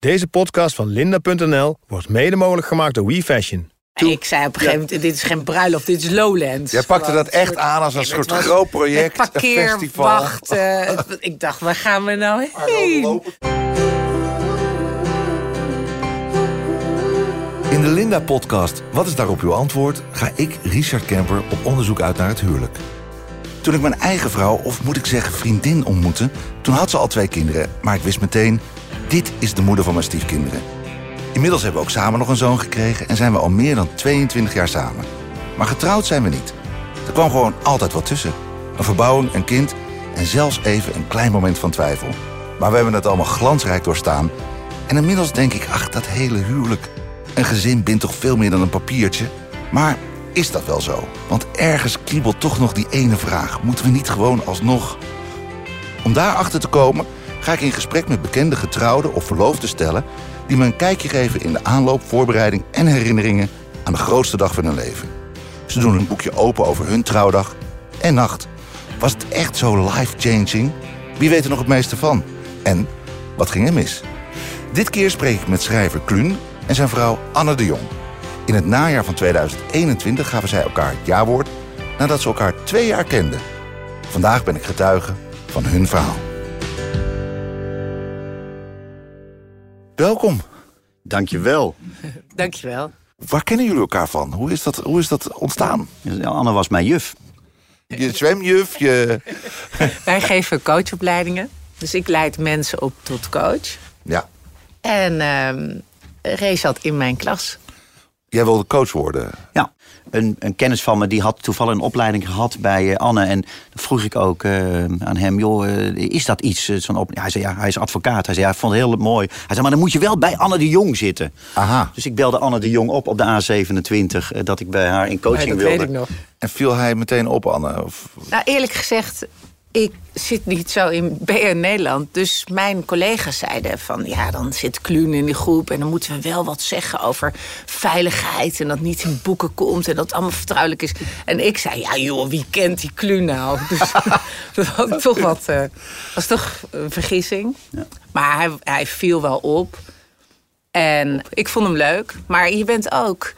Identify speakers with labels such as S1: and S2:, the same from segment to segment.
S1: Deze podcast van linda.nl wordt mede mogelijk gemaakt door WeFashion.
S2: Ik zei op een gegeven moment, dit is geen bruiloft, dit is Lowlands.
S3: Jij pakte dat echt
S2: soort-
S3: aan als een
S2: Nee,
S3: soort
S2: was
S3: groot project,
S2: met
S3: een
S2: Parkeer,
S3: festival.
S2: wachten. Het- ik dacht, waar gaan we nou heen?
S3: In de Linda-podcast Wat is daarop uw antwoord? ga ik, Richard Kemper, op onderzoek uit naar het huwelijk. Toen ik mijn eigen vrouw, of moet ik zeggen vriendin, ontmoette... toen had ze al twee kinderen, maar ik wist meteen... dit is de moeder van mijn stiefkinderen. Inmiddels hebben we ook samen nog een zoon gekregen... en zijn we al meer dan 22 jaar samen. Maar getrouwd zijn we niet. Er kwam gewoon altijd wat tussen. Een verbouwing, een kind en zelfs even een klein moment van twijfel. Maar we hebben het allemaal glansrijk doorstaan. En inmiddels denk ik, ach, dat hele huwelijk. Een gezin bindt toch veel meer dan een papiertje? Maar is dat wel zo? Want ergens kriebelt toch nog die ene vraag. Moeten we niet gewoon alsnog... Om daarachter te komen ga ik in gesprek met bekende getrouwden of verloofde stellen... die me een kijkje geven in de aanloop, voorbereiding en herinneringen... aan de grootste dag van hun leven. Ze doen een boekje open over hun trouwdag en nacht. Was het echt zo life-changing? Wie weet er nog het meeste van? En wat ging er mis? Dit keer spreek ik met schrijver Kluun en zijn vrouw Anne de Jong. In het najaar van 2021 gaven zij elkaar het jawoord... nadat ze elkaar twee jaar kenden. Vandaag ben ik getuige van hun verhaal. Welkom.
S4: Dankjewel.
S2: Dankjewel.
S3: Waar kennen jullie elkaar van? Hoe is dat, hoe is dat ontstaan?
S4: Anne was mijn juf.
S3: Je zwemjuf, je...
S2: Wij geven coachopleidingen. Dus ik leid mensen op tot coach.
S3: Ja,
S2: En ehm Ray zat in mijn klas.
S3: jij wilde coach worden.
S4: Ja, een, een kennis van me die had toevallig een opleiding gehad bij eh, Anne. En dan vroeg ik ook eh, aan hem, joh, eh, is dat iets? zo'n op... ja, hij zei, ja, hij is advocaat. Hij zei, ja, ik vond het heel mooi. Hij zei, maar dan moet je wel bij Anne de Jong zitten.
S3: Aha.
S4: Dus ik belde Anne de Jong op op de A27... eh, dat ik bij haar in coaching
S2: dat
S4: wilde.
S2: weet ik nog.
S3: En viel hij meteen op, Anne? Of...
S2: Nou, eerlijk gezegd, ik zit niet zo in BN Nederland. Dus mijn collega's zeiden van... ja, dan zit Kluun in die groep... en dan moeten we wel wat zeggen over veiligheid... en dat niet in boeken komt en dat het allemaal vertrouwelijk is. En ik zei, ja joh, wie kent die Kluun nou? Dus dat was toch wat... eh, was toch een vergissing. Maar hij, hij viel wel op. En ik vond hem leuk. Maar je bent ook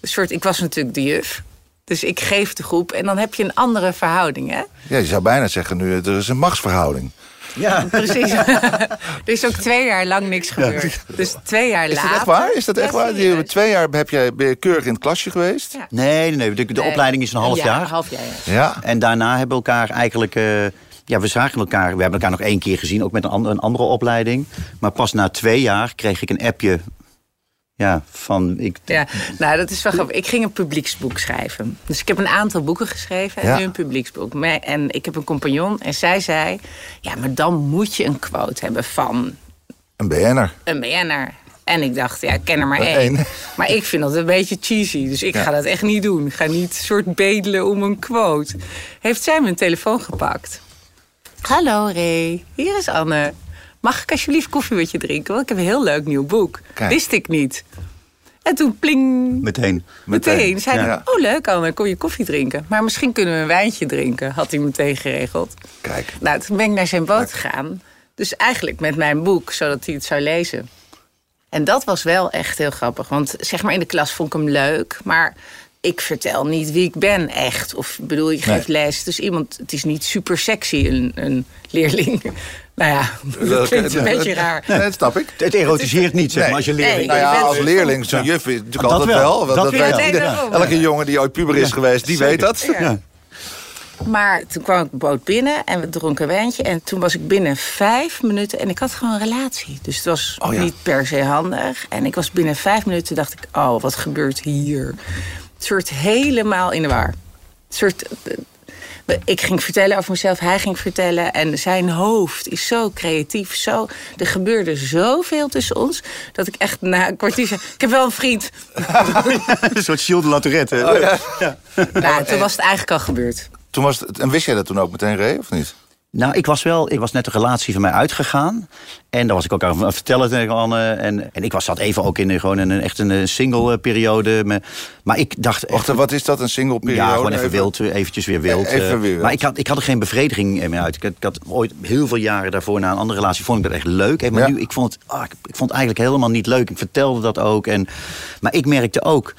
S2: een soort... Ik was natuurlijk de juf... Dus ik geef de groep en dan heb je een andere verhouding, hè?
S3: Ja, je zou bijna zeggen nu, er is een machtsverhouding.
S4: Ja,
S2: Precies. er is ook twee jaar lang niks gebeurd. Dus twee jaar
S3: Is
S2: later...
S3: dat echt waar? Is dat echt
S2: Ja,
S3: waar? Die, twee jaar heb jij, ben je keurig in het klasje geweest?
S2: Ja.
S4: nee, nee, nee. De, de
S2: Nee,
S4: opleiding is een half jaar.
S2: Een half jaar, ja.
S4: En daarna hebben we elkaar eigenlijk... eh, ja, we zagen elkaar. We hebben elkaar nog één keer gezien, ook met een, andere- een andere opleiding. Maar pas na twee jaar kreeg ik een appje. Ja, van. Ik,
S2: Ja, nou, dat is wel grappig. Ik ging een publieksboek schrijven. Dus ik heb een aantal boeken geschreven en
S3: Ja.
S2: nu een publieksboek. En ik heb een compagnon en zij zei... ja, maar dan moet je een quote hebben van
S3: Een BN'er.
S2: een BN'er. En ik dacht, ja, ik ken er maar één. Maar ik vind dat een beetje cheesy. Dus ik ga dat echt niet doen. Ik ga niet soort bedelen om een quote. Heeft zij mijn telefoon gepakt. Hallo Ray, hier is Anne. Mag ik alsjeblieft koffie met je drinken? Want ik heb een heel leuk nieuw boek.
S3: Kijk.
S2: Wist ik niet. En toen pling.
S4: meteen.
S2: Meteen.
S3: Meteen.
S2: Zei hij,
S3: Ja.
S2: oh leuk Anne, kom je koffie drinken? Maar misschien kunnen we een wijntje drinken. Had hij meteen geregeld.
S3: Kijk.
S2: Nou, toen ben ik naar zijn boot gegaan. Dus eigenlijk met mijn boek, zodat hij het zou lezen. En dat was wel echt heel grappig. Want zeg maar in de klas vond ik hem leuk. Maar ik vertel niet wie ik ben echt. Of ik bedoel, je geeft les. Dus iemand, het is niet super sexy, een, een leerling. Nou ja, dat klinkt een beetje raar.
S3: Nee, dat snap ik.
S4: Het erotiseert niet, zeg
S3: Nee.
S4: maar, als je leerling
S2: Nee.
S3: Nou ja, als leerling, zo'n juf is natuurlijk
S4: Dat
S3: altijd
S4: wel. Dat
S3: weet elke jongen die ooit puber is geweest, die weet dat.
S2: Ja. Maar toen kwam ik boot binnen en we dronken een wijntje. En toen was ik binnen vijf minuten... En ik had gewoon een relatie. Dus het was
S3: Oh ja.
S2: niet per se handig. En ik was binnen vijf minuten dacht ik... Oh, wat gebeurt hier? Een soort helemaal in de war. Soort... eh, Ik ging vertellen over mezelf, hij ging vertellen. En zijn hoofd is zo creatief. Zo, er gebeurde zoveel tussen ons. Dat ik echt na een kwartier zei... Ik heb wel een vriend.
S4: een soort Gilles de Latourette.
S3: Oh,
S2: Nou, toen was het eigenlijk al gebeurd.
S3: Toen was het, en wist jij dat toen ook meteen, Ray, of niet?
S4: Nou, ik was wel, ik was net een relatie van mij uitgegaan. En daar was ik ook aan het vertellen tegen Anne. En, en ik was zat even ook in gewoon een, echt een single eh, periode. Maar, maar ik dacht.
S3: Wacht, wat is dat, een single periode?
S4: ja, gewoon even wild, eventjes weer wild.
S3: Even
S4: eh.
S3: weer wild.
S4: Maar ik had, ik had er geen bevrediging meer uit. Ik had, ik had ooit heel veel jaren daarvoor na een andere relatie vond ik dat echt leuk. Maar
S3: Ja.
S4: nu, ik vond, het, ah, ik, ik vond het eigenlijk helemaal niet leuk. Ik vertelde dat ook. En, maar ik merkte ook.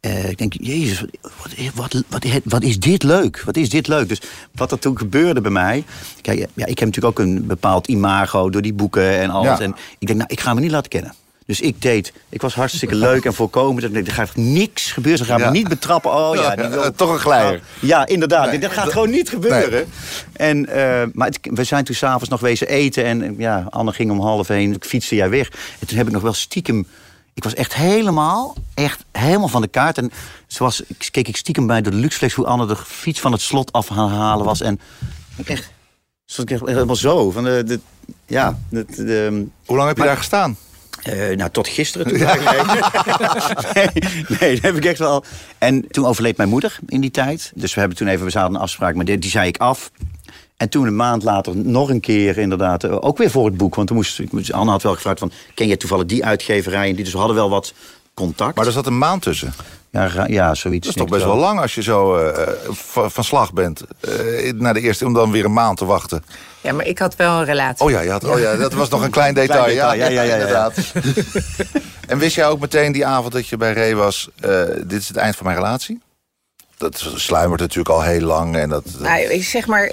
S4: Eh, ik denk, jezus, wat, wat, wat, wat is dit leuk? Wat is dit leuk? Dus wat er toen gebeurde bij mij... Kijk, ja, ik heb natuurlijk ook een bepaald imago door die boeken en alles.
S3: Ja.
S4: En ik denk, nou, ik ga me niet laten kennen. Dus ik deed, ik was hartstikke leuk en voorkomend. Ik denk, er gaat niks gebeuren. Ze gaan
S3: Ja.
S4: me niet betrappen. Oh ja, die wil-
S3: toch een glijer.
S4: ja, inderdaad.
S3: Nee,
S4: dat gaat gewoon niet gebeuren. En, eh, maar het- we zijn toen s'avonds nog wezen eten. En ja, Anne ging om half één. Ik fietste jij weg. En toen heb ik nog wel stiekem... Ik was echt helemaal, echt helemaal van de kaart. En zoals, ik keek ik stiekem bij de Luxflex... hoe Anne de fiets van het slot af aan het halen was. En ik echt... Stond ik echt helemaal zo. Van de, de, ja, de, de,
S3: Hoe lang heb je
S4: Maar-
S3: daar gestaan?
S4: eh, nou, tot gisteren. Toen nee, nee, dat heb ik echt wel. En toen overleed mijn moeder in die tijd. Dus we hebben toen even, we zaten een afspraak, maar die, die zei ik af. En toen een maand later nog een keer inderdaad, eh, ook weer voor het boek. Want toen moest, ik- Anne had wel gevraagd van, ken je toevallig die uitgeverij? En die, dus we hadden wel wat contact.
S3: Maar er zat een maand tussen.
S4: ja, ja, zoiets.
S3: Dat is toch best wel lang als je zo eh, van, van slag bent. eh, naar de eerste, om dan weer een maand te wachten.
S2: Ja, maar ik had wel een relatie.
S3: Oh ja, je had, oh ja dat was nog een klein detail.
S4: Klein detail, ja, ja, ja, ja.
S3: inderdaad. en wist jij ook meteen die avond dat je bij Ray was... eh, dit is het eind van mijn relatie? Dat sluimert natuurlijk al heel lang. En dat,
S2: Nou, ik zeg maar,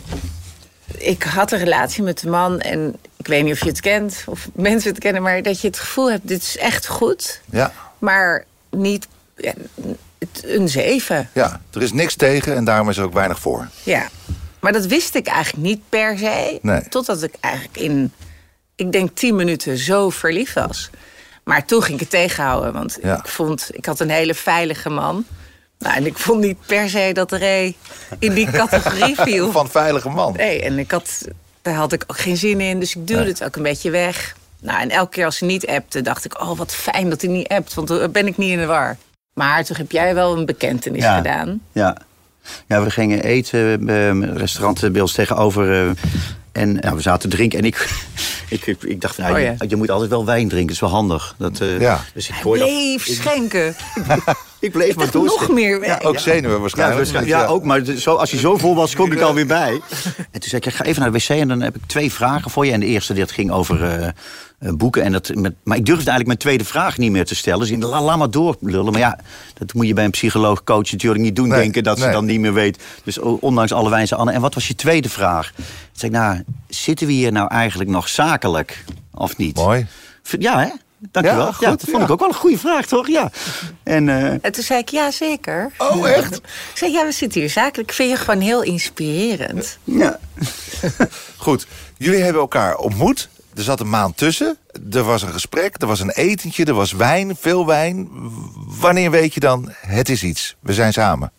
S2: ik had een relatie met een man en ik weet niet of je het kent of mensen het kennen, maar dat je het gevoel hebt, dit is echt goed,
S3: ja,
S2: maar niet ja, een zeven.
S3: ja, er is niks tegen en daarom is er ook weinig voor.
S2: Ja, maar dat wist ik eigenlijk niet per se,
S3: Nee.
S2: totdat ik eigenlijk in, ik denk tien minuten zo verliefd was. Maar toen ging ik het tegenhouden, want
S3: Ja.
S2: ik vond, ik had een hele veilige man. Nou, en ik vond niet per se dat Ray in die categorie viel.
S3: Van veilige man.
S2: Nee, en ik had, daar had ik ook geen zin in. Dus ik duwde
S3: Nee.
S2: het ook een beetje weg. Nou, en elke keer als hij niet appte, dacht ik... oh, wat fijn dat hij niet appt, want dan ben ik niet in de war. Maar toen heb jij wel een bekentenis
S4: Ja.
S2: gedaan.
S4: Ja. ja, we gingen eten bij een restaurant bij ons tegenover. eh, en nou, we zaten te drinken. En ik, ik, ik, ik dacht, nou,
S2: Oh
S4: je,
S2: ja.
S4: je moet altijd wel wijn drinken. Dat is wel handig. Dat, eh,
S3: Ja.
S4: Dus ik
S2: Hij
S4: gooi dat-
S2: bleef schenken.
S4: Ik bleef maar
S2: nog meer weg.
S3: Ook zenuwen
S4: Ja,
S3: waarschijnlijk.
S4: ja, ook. Maar zo, als hij zo vol was, kom ik alweer bij. En toen zei ik, ik ga even naar de wc en dan heb ik twee vragen voor je. En de eerste dat ging over eh, eh, boeken. En dat, met, maar ik durfde eigenlijk mijn tweede vraag niet meer te stellen. Dus ik dacht, la, laat maar doorlullen. Maar ja, dat moet je bij een psycholoog, coach natuurlijk niet doen.
S3: Nee,
S4: denken dat ze dan niet meer weet. Dus ondanks alle wijze Anne. En wat was je tweede vraag? Toen zei ik, nou, zitten we hier nou eigenlijk nog zakelijk? Of niet?
S3: Mooi.
S4: Ja, hè? Dankjewel.
S3: Ja,
S4: Ja,
S3: goed,
S4: dat vond
S3: ja.
S4: ik ook wel een goede vraag, toch? Ja. En, eh,
S2: En toen zei ik, ja, zeker.
S3: Oh, echt?
S2: Ik zei, ja, we zitten hier zakelijk. Ik vind je gewoon heel inspirerend.
S4: ja.
S3: Goed, jullie hebben elkaar ontmoet. Er zat een maand tussen. Er was een gesprek, er was een etentje, er was wijn, veel wijn. Wanneer weet je dan, het is iets, we zijn samen?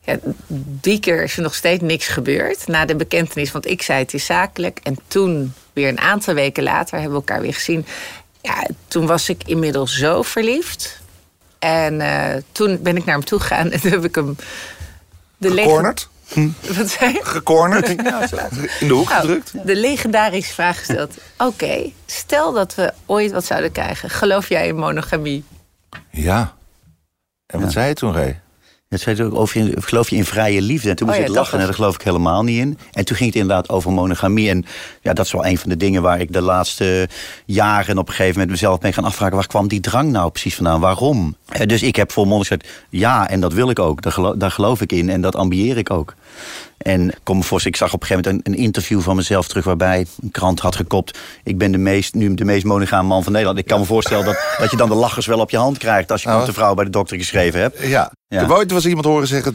S2: Ja, die keer is er nog steeds niks gebeurd na de bekentenis. Want ik zei het is zakelijk. En toen, weer een aantal weken later, hebben we elkaar weer gezien. Ja, toen was ik inmiddels zo verliefd. En eh, toen ben ik naar hem toe gegaan en toen heb ik hem... De
S3: Gecornerd?
S2: Wat zei je?
S3: Gecornerd? In de hoek
S2: Nou,
S3: gedrukt?
S2: de legendarische vraag gesteld. Oké, stel dat we ooit wat zouden krijgen. Geloof jij in monogamie?
S3: Ja. En wat zei je toen, Ray?
S4: Het zei ook over, geloof je in vrije liefde? En toen moest
S2: Oh ja,
S4: ik
S2: dat
S4: lachen en daar geloof ik helemaal niet in. En toen ging het inderdaad over monogamie. En ja, dat is wel een van de dingen waar ik de laatste jaren op een gegeven moment mezelf mee gaan afvragen. Waar kwam die drang nou precies vandaan? Waarom? Eh, Dus ik heb volmondig gezegd, ja, en dat wil ik ook. Daar geloof, daar geloof ik in en dat ambieer ik ook. En kom voor, ik zag op een gegeven moment een, een interview van mezelf terug... waarbij een krant had gekopt... ik ben de meest, nu de meest monogame man van Nederland. Ik kan me voorstellen dat, dat je dan de lachers wel op je hand krijgt... als je met de vrouw bij de dokter geschreven hebt.
S3: Ja.
S4: Ja.
S3: Ik heb ooit was iemand horen zeggen...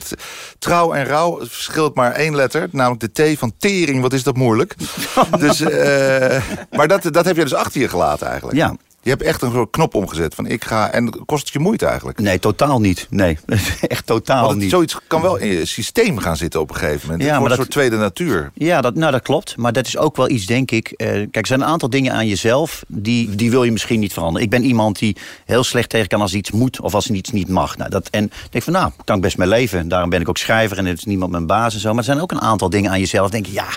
S3: trouw en rouw verschilt maar één letter. Namelijk de T van tering. Wat is dat moeilijk. dus, eh, maar dat, dat heb je dus achter je gelaten eigenlijk.
S4: Ja,
S3: Je hebt echt een soort knop omgezet van ik ga... En kost het je moeite eigenlijk?
S4: Nee, totaal niet. Nee, echt totaal
S3: Want
S4: niet.
S3: zoiets kan wel in je systeem gaan zitten op een gegeven moment.
S4: Ja,
S3: het wordt
S4: maar
S3: een
S4: dat-
S3: soort tweede natuur.
S4: Ja, dat, nou, dat klopt. Maar dat is ook wel iets, denk ik. eh, kijk, er zijn een aantal dingen aan jezelf. Die, die wil je misschien niet veranderen. Ik ben iemand die heel slecht tegen kan als iets moet of als iets niet mag. Nou, dat, en ik denk van, nou, kan ik best mee leven. Daarom ben ik ook schrijver en het is niemand mijn baas en zo. Maar er zijn ook een aantal dingen aan jezelf. Denk je, ja,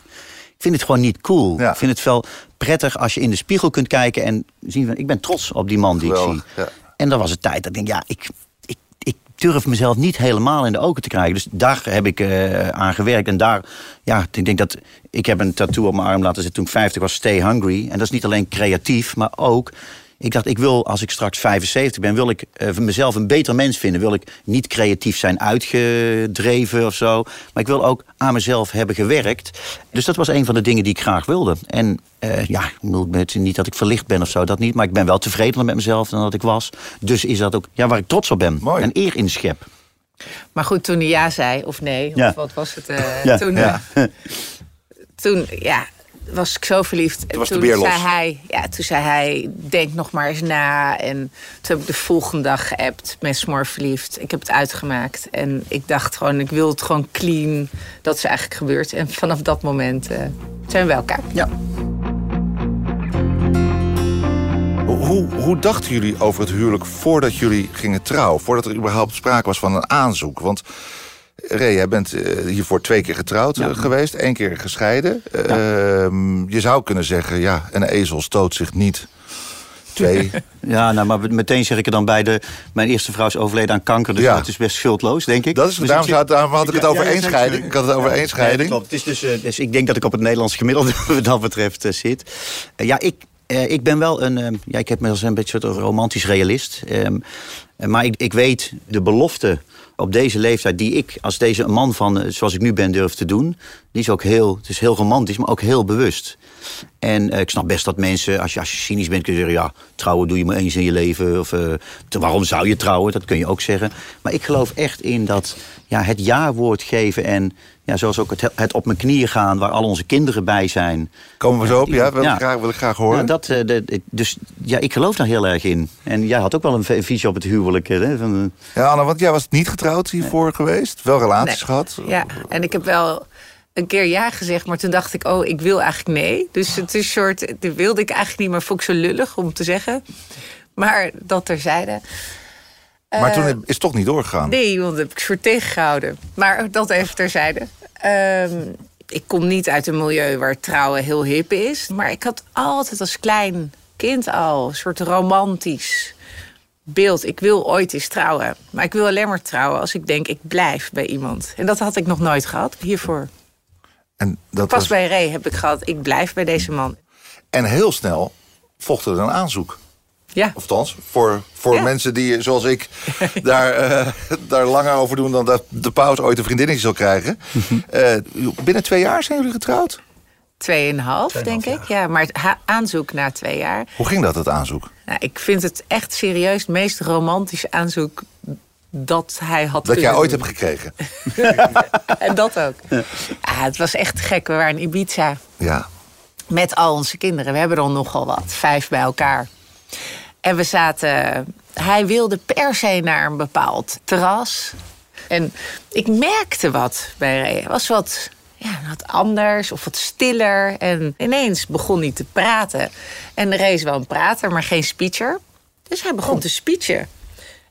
S4: vind het gewoon niet cool.
S3: Ja.
S4: Ik vind het wel prettig als je in de spiegel kunt kijken en zien van, ik ben trots op die man die ik zie.
S3: ja.
S4: En dan was het tijd dat ik denk, ja, ik, ik, ik durf mezelf niet helemaal in de ogen te krijgen. Dus daar heb ik eh, aan gewerkt. En daar, ja, ik denk dat ik heb een tattoo op mijn arm laten zitten toen ik 50 was, Stay Hungry. En dat is niet alleen creatief, maar ook. Ik dacht, ik wil, als ik straks 75 ben, wil ik eh, mezelf een beter mens vinden. Wil ik niet creatief zijn uitgedreven of zo. Maar ik wil ook aan mezelf hebben gewerkt. Dus dat was een van de dingen die ik graag wilde. En eh, ja, niet dat ik verlicht ben of zo, dat niet. Maar ik ben wel tevredener met mezelf dan dat ik was. Dus is dat ook ja, waar ik trots op ben.
S3: Mooi.
S4: En eer in schep.
S2: Maar goed, toen hij ja zei, of nee,
S4: Ja.
S2: of wat was het? eh,
S4: Ja,
S2: toen,
S3: ja.
S2: eh, toen, ja, was ik zo verliefd. En
S3: was de
S2: toen
S3: beer los.
S2: zei hij, ja, toen zei hij, denk nog maar eens na. En toen heb ik de volgende dag geappt, met smoor verliefd. Ik heb het uitgemaakt. En ik dacht gewoon, ik wil het gewoon clean. Dat is eigenlijk gebeurd. En vanaf dat moment eh, zijn we bij elkaar.
S4: Ja.
S3: Hoe, hoe, hoe dachten jullie over het huwelijk voordat jullie gingen trouwen? Voordat er überhaupt sprake was van een aanzoek? Want Ray, jij bent eh, hiervoor twee keer getrouwd eh, geweest, één keer gescheiden. Ehm, je zou kunnen zeggen, ja, een ezel stoot zich niet. Twee.
S4: Ja, nou, maar meteen zeg ik er dan bij de. Mijn eerste vrouw is overleden aan kanker, dus
S3: Ja.
S4: het is best schuldloos, denk ik.
S3: Dat is,
S4: Dus
S3: daarom,
S4: ik
S3: had ik het
S4: Ja,
S3: over
S4: ja, ja,
S3: één
S4: zeker.
S3: scheiding. Ik had het over scheiding.
S4: klopt. Het is dus, eh, dus ik denk dat ik op het Nederlands gemiddelde wat dat betreft zit. Ja, ik, ik ben wel een. eh, ja, ik heb me als een beetje een soort romantisch realist. Ehm, eh, maar ik, ik weet de belofte op deze leeftijd die ik als deze man van eh, zoals ik nu ben durf te doen, die is ook heel, het is heel romantisch, maar ook heel bewust. En eh, ik snap best dat mensen, als je, als je cynisch bent, kun je zeggen: ja, trouwen doe je maar eens in je leven. Of eh, waarom zou je trouwen? Dat kun je ook zeggen. Maar ik geloof echt in dat ja, het ja-woord geven en ja, zoals ook het, het op mijn knieën gaan, waar al onze kinderen bij zijn.
S3: Komen we zo op? Ja, wil,
S4: Ja.
S3: Ik, graag, wil ik graag horen.
S4: Ja, dat, eh, de- de- dus ja, ik geloof daar heel erg in. En jij had ook wel een visie op het huwelijk. Hè, van, eh,
S3: Ja, Anne, want jij was niet getrouwd hiervoor geweest. Wel relaties
S2: Nee.
S3: gehad.
S2: Ja, en ik heb wel een keer ja gezegd, maar toen dacht ik, oh, ik wil eigenlijk nee. Dus het is een soort, dat wilde ik eigenlijk niet, maar vond ik zo lullig om te zeggen. Maar dat terzijde.
S3: Maar toen is het toch niet doorgegaan.
S2: Nee, want dat heb ik soort tegengehouden. Maar dat even terzijde. Ehm, ik kom niet uit een milieu waar trouwen heel hip is. Maar ik had altijd als klein kind al een soort romantisch beeld. Ik wil ooit eens trouwen. Maar ik wil alleen maar trouwen als ik denk, ik blijf bij iemand. En dat had ik nog nooit gehad hiervoor.
S3: En, dat
S2: Pas
S3: was,
S2: bij Ray heb ik gehad, ik blijf bij deze man.
S3: en heel snel volgde er een aanzoek.
S2: Ja,
S3: Of althans, voor, voor
S2: Ja.
S3: mensen die, zoals ik, daar, eh, daar langer over doen dan dat de paus ooit een vriendinnetje zal krijgen. Eh, binnen twee jaar zijn jullie getrouwd?
S2: tweeënhalf denk ik. Ja, maar het aanzoek na twee jaar.
S3: Hoe ging dat, het aanzoek?
S2: Nou, ik vind het echt serieus het meest romantische aanzoek dat hij had
S3: Dat jij ooit
S2: doen.
S3: hebt gekregen.
S2: En dat ook. Ja, het was echt gek. We waren in Ibiza
S3: Ja.
S2: met al onze kinderen. We hebben er al nogal wat, vijf bij elkaar. En we zaten... Hij wilde per se naar een bepaald terras. En ik merkte wat bij Ray. Hij was wat, ja, wat anders of wat stiller. En ineens begon hij te praten. En Ray is wel een prater, maar geen speecher. Dus hij begon te speechen.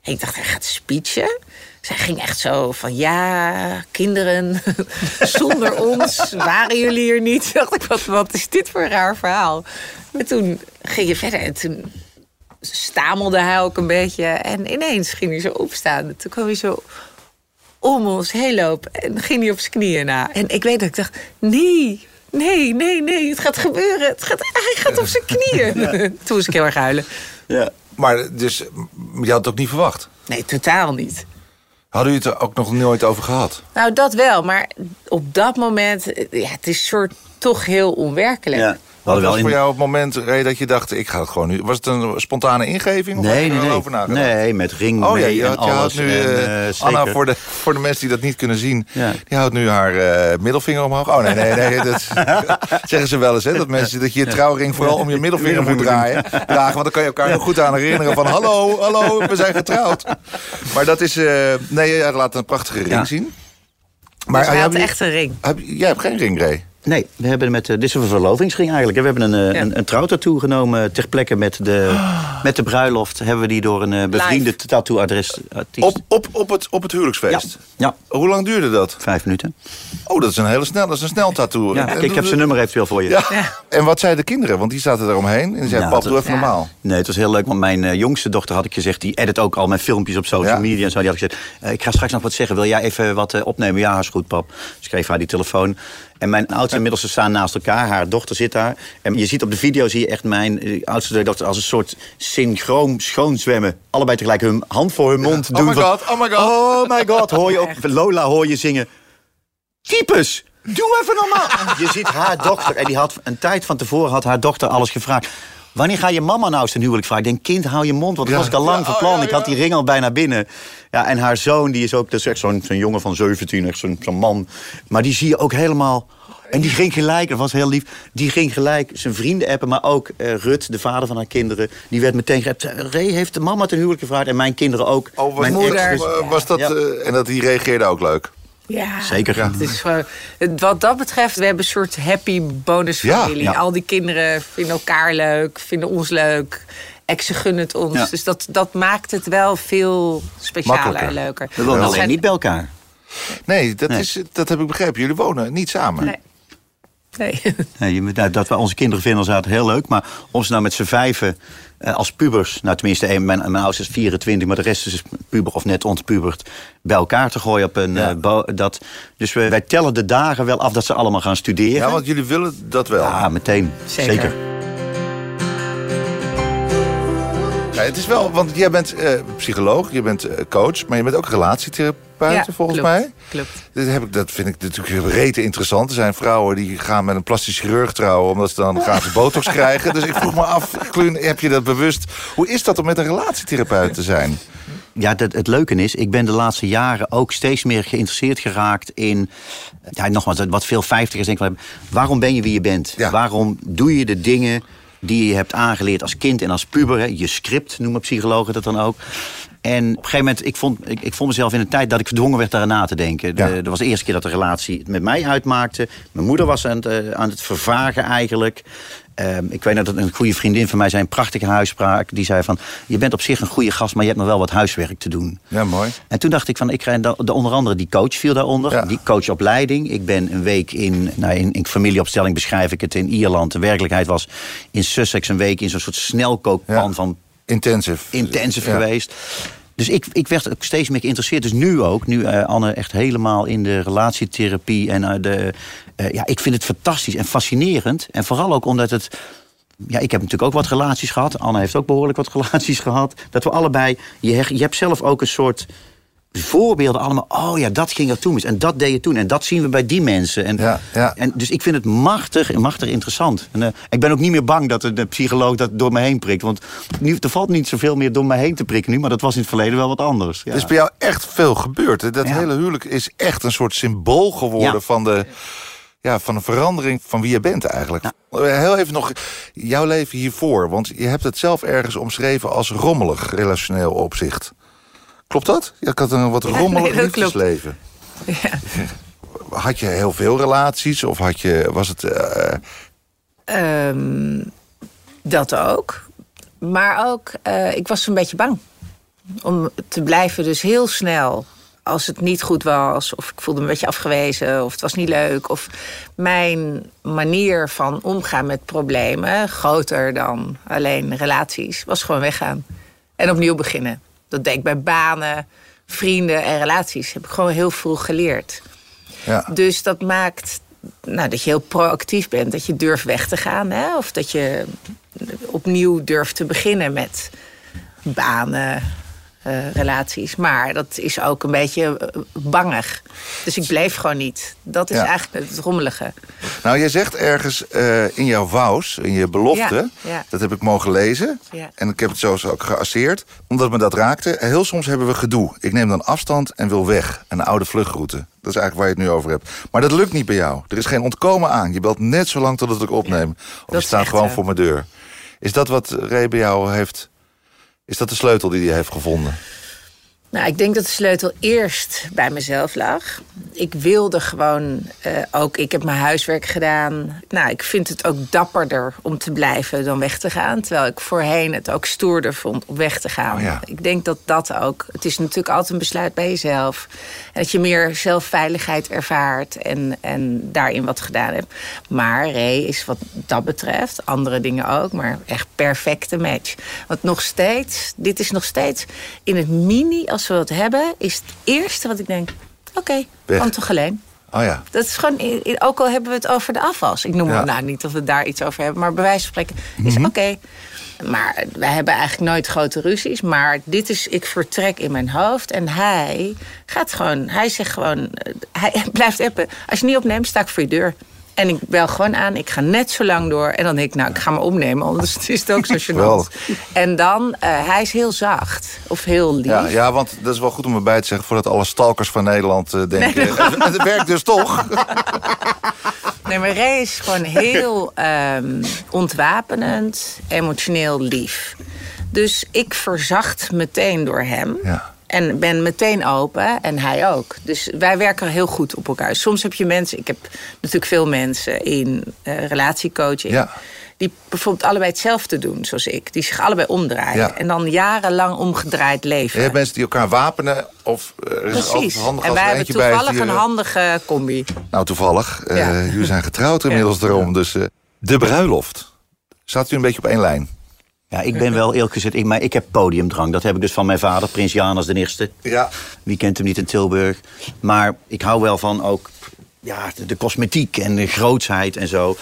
S2: En ik dacht, hij gaat speechen. Zij ging echt zo van, ja, kinderen, zonder ons waren jullie hier niet. Dacht ik, wat, wat is dit voor een raar verhaal? En toen ging je verder en toen stamelde hij ook een beetje. En ineens ging hij zo opstaan. Toen kwam hij zo om ons heen lopen en ging hij op zijn knieën na. En ik weet dat ik dacht, nee, nee, nee, nee, het gaat gebeuren. Het gaat, hij gaat op zijn knieën. Toen moest ik heel erg huilen.
S4: ja.
S3: Maar dus, je had het ook niet verwacht.
S2: Nee, totaal niet.
S3: Hadden jullie het er ook nog nooit over gehad?
S2: Nou, dat wel. Maar op dat moment, ja, het is soort toch heel onwerkelijk.
S4: Ja.
S3: Wat was
S4: wel
S3: voor jou het moment Ray, dat je dacht, ik ga het gewoon nu... Was het een spontane ingeving? Of
S4: Nee,
S3: je
S4: nee, nee. Nee, met ring
S3: Oh ja,
S4: mee
S3: je,
S4: en
S3: had, je houdt
S4: alles.
S3: nu,
S4: en,
S3: eh,
S4: eh,
S3: Anna, voor de, voor de mensen die dat niet kunnen zien...
S4: Ja.
S3: die houdt nu haar eh, middelvinger omhoog. Oh nee, nee, nee. Dat zeggen ze wel eens, hè. Dat, mensen, dat je je trouwring vooral om je middelvinger moet draaien. Dragen, want dan kan je elkaar nog goed aan herinneren van... hallo, hallo, we zijn getrouwd. Maar dat is... eh, nee, je laat een prachtige ring
S4: Ja.
S3: zien.
S2: Maar
S3: ah,
S2: hij
S3: heb
S2: had
S3: je-
S2: echt een ring.
S3: heb je- jij hebt geen ring, Ray.
S4: Nee, we hebben met, eh, dit is een verlovingsring eigenlijk. We hebben een, eh,
S2: Ja.
S4: een, een trouwtattoo genomen ter plekke met de, met de bruiloft. Hebben we die door een eh, bevriende tattooadres artiest.
S3: Op, op, op, het, op het huwelijksfeest.
S4: Ja,
S3: Hoe lang duurde dat?
S4: vijf minuten.
S3: Oh, dat is een hele snel, dat is een snel tattoo.
S4: Ja, ik heb zijn nummer eventueel voor je.
S3: Ja. En wat zeiden de kinderen? Want die zaten eromheen. En die zeiden, pap, doe even
S2: Ja.
S3: normaal.
S4: Nee, het was heel leuk, want mijn jongste dochter had ik gezegd... die edit ook al mijn filmpjes op social
S3: Ja.
S4: media en zo. Die had ik gezegd, ik ga straks nog wat zeggen. Wil jij even wat opnemen? Ja, is goed, pap. Dus ik geef haar die telefoon. En mijn oudste en middelste staan naast elkaar. Haar dochter zit daar. En je ziet op de video, zie je echt mijn eh, oudste dochter... als een soort synchroon schoonzwemmen. Allebei tegelijk hun hand voor hun mond
S3: Oh
S4: doen.
S3: my
S4: van,
S3: god, oh my god.
S4: Oh my god, hoor je ook Lola hoor je zingen. Types, doe even normaal. Je ziet haar dochter, en die had een tijd van tevoren had haar dochter alles gevraagd. Wanneer ga je mama nou zijn huwelijk vragen? Ik denk, kind, hou je mond, want dat
S3: Ja.
S4: was ik al lang
S3: Ja,
S4: van
S3: oh,
S4: plan.
S3: ja,
S4: Ik had die ring al bijna binnen. Ja, en haar zoon, die is ook, dat is echt zo'n zo'n jongen van 17, echt zo'n zo'n man. Maar die zie je ook helemaal... En die ging gelijk, dat was heel lief, die ging gelijk zijn vrienden appen... maar ook eh, Rut, de vader van haar kinderen, die werd meteen geappt. Ray heeft de mama ten huwelijk gevraagd en mijn kinderen ook.
S3: Oh,
S4: mijn
S2: moeder.
S3: ex, eh, was dat,
S4: Ja.
S3: eh, en dat die reageerde ook leuk.
S2: Ja,
S4: Zeker.
S2: Het is wat dat betreft, we hebben een soort happy bonusfamilie.
S4: Ja, ja.
S2: Al die kinderen vinden elkaar leuk, vinden ons leuk. Exen gunnen het ons.
S4: Ja.
S2: Dus dat, dat maakt het wel veel specialer en leuker.
S4: We wonen alleen
S2: zijn-
S4: niet bij elkaar.
S3: Nee, dat,
S4: Nee.
S3: Is, dat heb ik begrepen. Jullie wonen niet samen.
S2: Nee. Nee.
S4: Moet- nou, dat we onze kinderen vinden ons heel leuk. Maar om ze nou met z'n vijven eh, als pubers... nou tenminste, één, mijn, mijn oudste is 24... maar de rest is puber of net ontpubert... bij elkaar te gooien op een... eh, bo- dat, dus we, wij tellen de dagen wel af dat ze allemaal gaan studeren.
S3: Ja, want jullie willen dat wel.
S4: Ja, meteen.
S2: Zeker.
S4: Zeker.
S3: Ja, het is wel, want jij bent eh, psycholoog, je bent eh, coach... maar je bent ook relatietherapeut, volgens
S2: klopt,
S3: mij.
S2: Klopt.
S3: Dat, heb ik, dat vind ik natuurlijk rete interessant. Er zijn vrouwen die gaan met een plastisch chirurg trouwen... omdat ze dan gratis botox krijgen. Dus ik vroeg me af, Kluun, heb je dat bewust? Hoe is dat om met een relatietherapeut te zijn?
S4: Ja, dat, het leuke is, ik ben de laatste jaren ook steeds meer geïnteresseerd geraakt in, ja, nogmaals, wat veel vijftigers denken, waarom ben je wie je bent?
S3: Ja.
S4: Waarom doe je de dingen die je hebt aangeleerd als kind en als puber? Hè? Je script noemen psychologen dat dan ook. En op een gegeven moment, ik vond, ik, ik vond mezelf in een tijd dat ik verdwongen werd daarna na te denken. De,
S3: Ja.
S4: Dat was de eerste keer dat de relatie het met mij uitmaakte. Mijn moeder was aan het, eh, aan het vervagen eigenlijk. Ehm, ik weet nog dat een goede vriendin van mij zei een prachtige huisspraak. Die zei van, je bent op zich een goede gast, maar je hebt nog wel wat huiswerk te doen.
S3: Ja, mooi.
S4: En toen dacht ik van, ik krijg de, de onder andere die coach viel daaronder.
S3: Ja.
S4: Die coachopleiding. Ik ben een week in, nou in, in familieopstelling beschrijf ik het in Ierland. De werkelijkheid was in Sussex een week in zo'n soort snelkookpan
S3: Ja.
S4: van
S3: Intensive.
S4: intensive
S3: Ja.
S4: geweest. Dus ik, ik werd ook steeds meer geïnteresseerd. Dus nu ook, nu eh, Anne echt helemaal in de relatietherapie. En eh, de, eh, ja, ik vind het fantastisch en fascinerend. En vooral ook omdat het. Ja, ik heb natuurlijk ook wat relaties gehad. Anne heeft ook behoorlijk wat relaties gehad. Dat we allebei. Je, je hebt zelf ook een soort voorbeelden allemaal. Oh ja, dat ging er toen mis. En dat deed je toen. En dat zien we bij die mensen. En,
S3: Ja, ja.
S4: en dus ik vind het machtig, machtig interessant. En, eh, ik ben ook niet meer bang dat de psycholoog dat door me heen prikt. Want nu, er valt niet zoveel meer door me heen te prikken nu. Maar dat was in het verleden wel wat anders. Ja.
S3: Er is bij jou echt veel gebeurd. hè? Dat hele huwelijk is echt een soort symbool geworden van de... Ja, van een verandering van wie je bent eigenlijk. Heel even nog jouw leven hiervoor. Want je hebt het zelf ergens omschreven als rommelig relationeel opzicht. Klopt dat? Ja, ik had een wat
S2: Ja,
S3: rommelig
S2: nee,
S3: liefdesleven. Had je heel veel relaties? Of had je, was het... eh,
S2: Ehm, dat ook. Maar ook, eh, ik was een beetje bang. Om te blijven dus heel snel. Als het niet goed was, of ik voelde me een beetje afgewezen, of het was niet leuk. Of mijn manier van omgaan met problemen, groter dan alleen relaties, was gewoon weggaan. En opnieuw beginnen. Dat deed ik bij banen, vrienden en relaties. Heb ik gewoon heel vroeg geleerd.
S3: ja.
S2: Dus dat maakt nou, dat je heel proactief bent. Dat je durft weg te gaan. Hè? Of dat je opnieuw durft te beginnen met banen, eh, relaties. Maar dat is ook een beetje eh, bangig. Dus ik bleef gewoon niet. Dat is
S3: Ja.
S2: eigenlijk het rommelige.
S3: Nou, jij zegt ergens eh, in jouw wous, in je belofte...
S2: Ja, ja.
S3: dat heb ik mogen lezen. En ik heb het zo ook geasseerd. Omdat me dat raakte. Heel soms hebben we gedoe. Ik neem dan afstand en wil weg. Een oude vluchtroute. Dat is eigenlijk waar je het nu over hebt. Maar dat lukt niet bij jou. Er is geen ontkomen aan. Je belt net zo lang totdat ik opneem. Of je staat gewoon voor mijn deur. Is dat wat Ray bij jou heeft... Is dat de sleutel die hij heeft gevonden?
S2: Nou, ik denk dat de sleutel eerst bij mezelf lag. Ik wilde gewoon eh, ook, ik heb mijn huiswerk gedaan. Nou, ik vind het ook dapperder om te blijven dan weg te gaan. Terwijl ik voorheen het ook stoerder vond om weg te gaan.
S3: Oh ja.
S2: Ik denk dat dat ook, het is natuurlijk altijd een besluit bij jezelf. En dat je meer zelfveiligheid ervaart en, en daarin wat gedaan hebt. Maar Ray is wat dat betreft, andere dingen ook, maar echt perfecte match. Want nog steeds, dit is nog steeds in het mini, als we wat hebben, is het eerste wat ik denk: oké, kan toch alleen.
S3: Oh ja.
S2: Dat is gewoon, ook al hebben we het over de afwas. Ik noem
S3: Ja.
S2: het nou niet of we daar iets over hebben, maar bij wijze van spreken is
S3: Mhm.
S2: oké. Maar wij hebben eigenlijk nooit grote ruzies. Maar dit is, ik vertrek in mijn hoofd. En hij gaat gewoon, hij zegt gewoon, eh, hij blijft appen. Als je niet opneemt, sta ik voor je deur. En ik bel gewoon aan, ik ga net zo lang door. En dan denk ik, nou, ik ga me opnemen, anders is het ook zo gênant. En dan, eh, hij is heel zacht. Of heel lief.
S3: Ja, ja, want dat is wel goed om erbij te zeggen... voordat alle stalkers van Nederland eh, denken... het, het werkt dus toch?
S2: Nee, maar Ray is gewoon heel ehm, ontwapenend, emotioneel lief. Dus ik verzacht meteen door hem.
S3: Ja.
S2: En ben meteen open en hij ook. Dus wij werken heel goed op elkaar. Soms heb je mensen, ik heb natuurlijk veel mensen in eh, relatiecoaching.
S3: Ja.
S2: Die bijvoorbeeld allebei hetzelfde doen, zoals ik. Die zich allebei omdraaien.
S3: Ja.
S2: En dan jarenlang omgedraaid leven.
S3: Je hebt mensen die elkaar wapenen... of eh, er is
S2: Precies.
S3: handig
S2: En wij hebben
S3: bij
S2: toevallig
S3: die,
S2: een handige combi.
S3: Nou, toevallig. eh,
S2: Ja.
S3: jullie zijn getrouwd inmiddels daarom. Dus de bruiloft. Staat u een beetje op één lijn?
S4: Ja, ik ben wel eerlijk gezegd, ik, maar ik heb podiumdrang. Dat heb ik dus van mijn vader, Prins Janus de eerste.
S3: Ja.
S4: Wie kent hem niet in Tilburg? Maar ik hou wel van ook ja, de, de cosmetiek en de grootsheid en zo.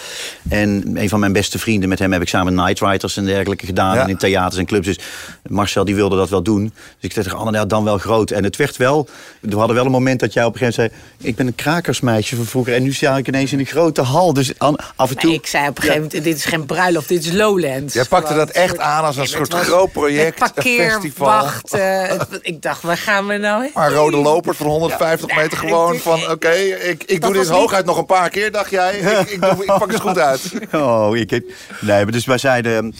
S4: En een van mijn beste vrienden, met hem heb ik samen Night Riders en dergelijke gedaan.
S3: Ja.
S4: En in theaters en clubs. Dus Marcel die wilde dat wel doen. Dus ik zei tegen Anne, ja, dan wel groot. En het werd wel, we hadden wel een moment dat jij op een gegeven moment zei... ik ben een krakersmeisje van vroeger en nu sta ik ineens in een grote hal. Dus af en toe...
S2: Nee, ik zei op een gegeven moment, dit is geen bruiloft, dit is Lowlands.
S3: Jij pakte dat echt
S2: soort-
S3: aan als een
S2: Nee,
S3: soort
S2: was
S3: groot project,
S2: het
S3: een
S2: Parkeer,
S3: festival.
S2: wacht. het- ik dacht, waar gaan we nou heen?
S3: Maar rode lopers van 150 meter gewoon
S2: ik-
S3: van... oké, ik, ik doe dit hooguit nog een paar keer, dacht jij. Ik, ik, doe, ik pak het goed uit.
S4: Oh, ik heb... Nee, maar dus wij zeiden...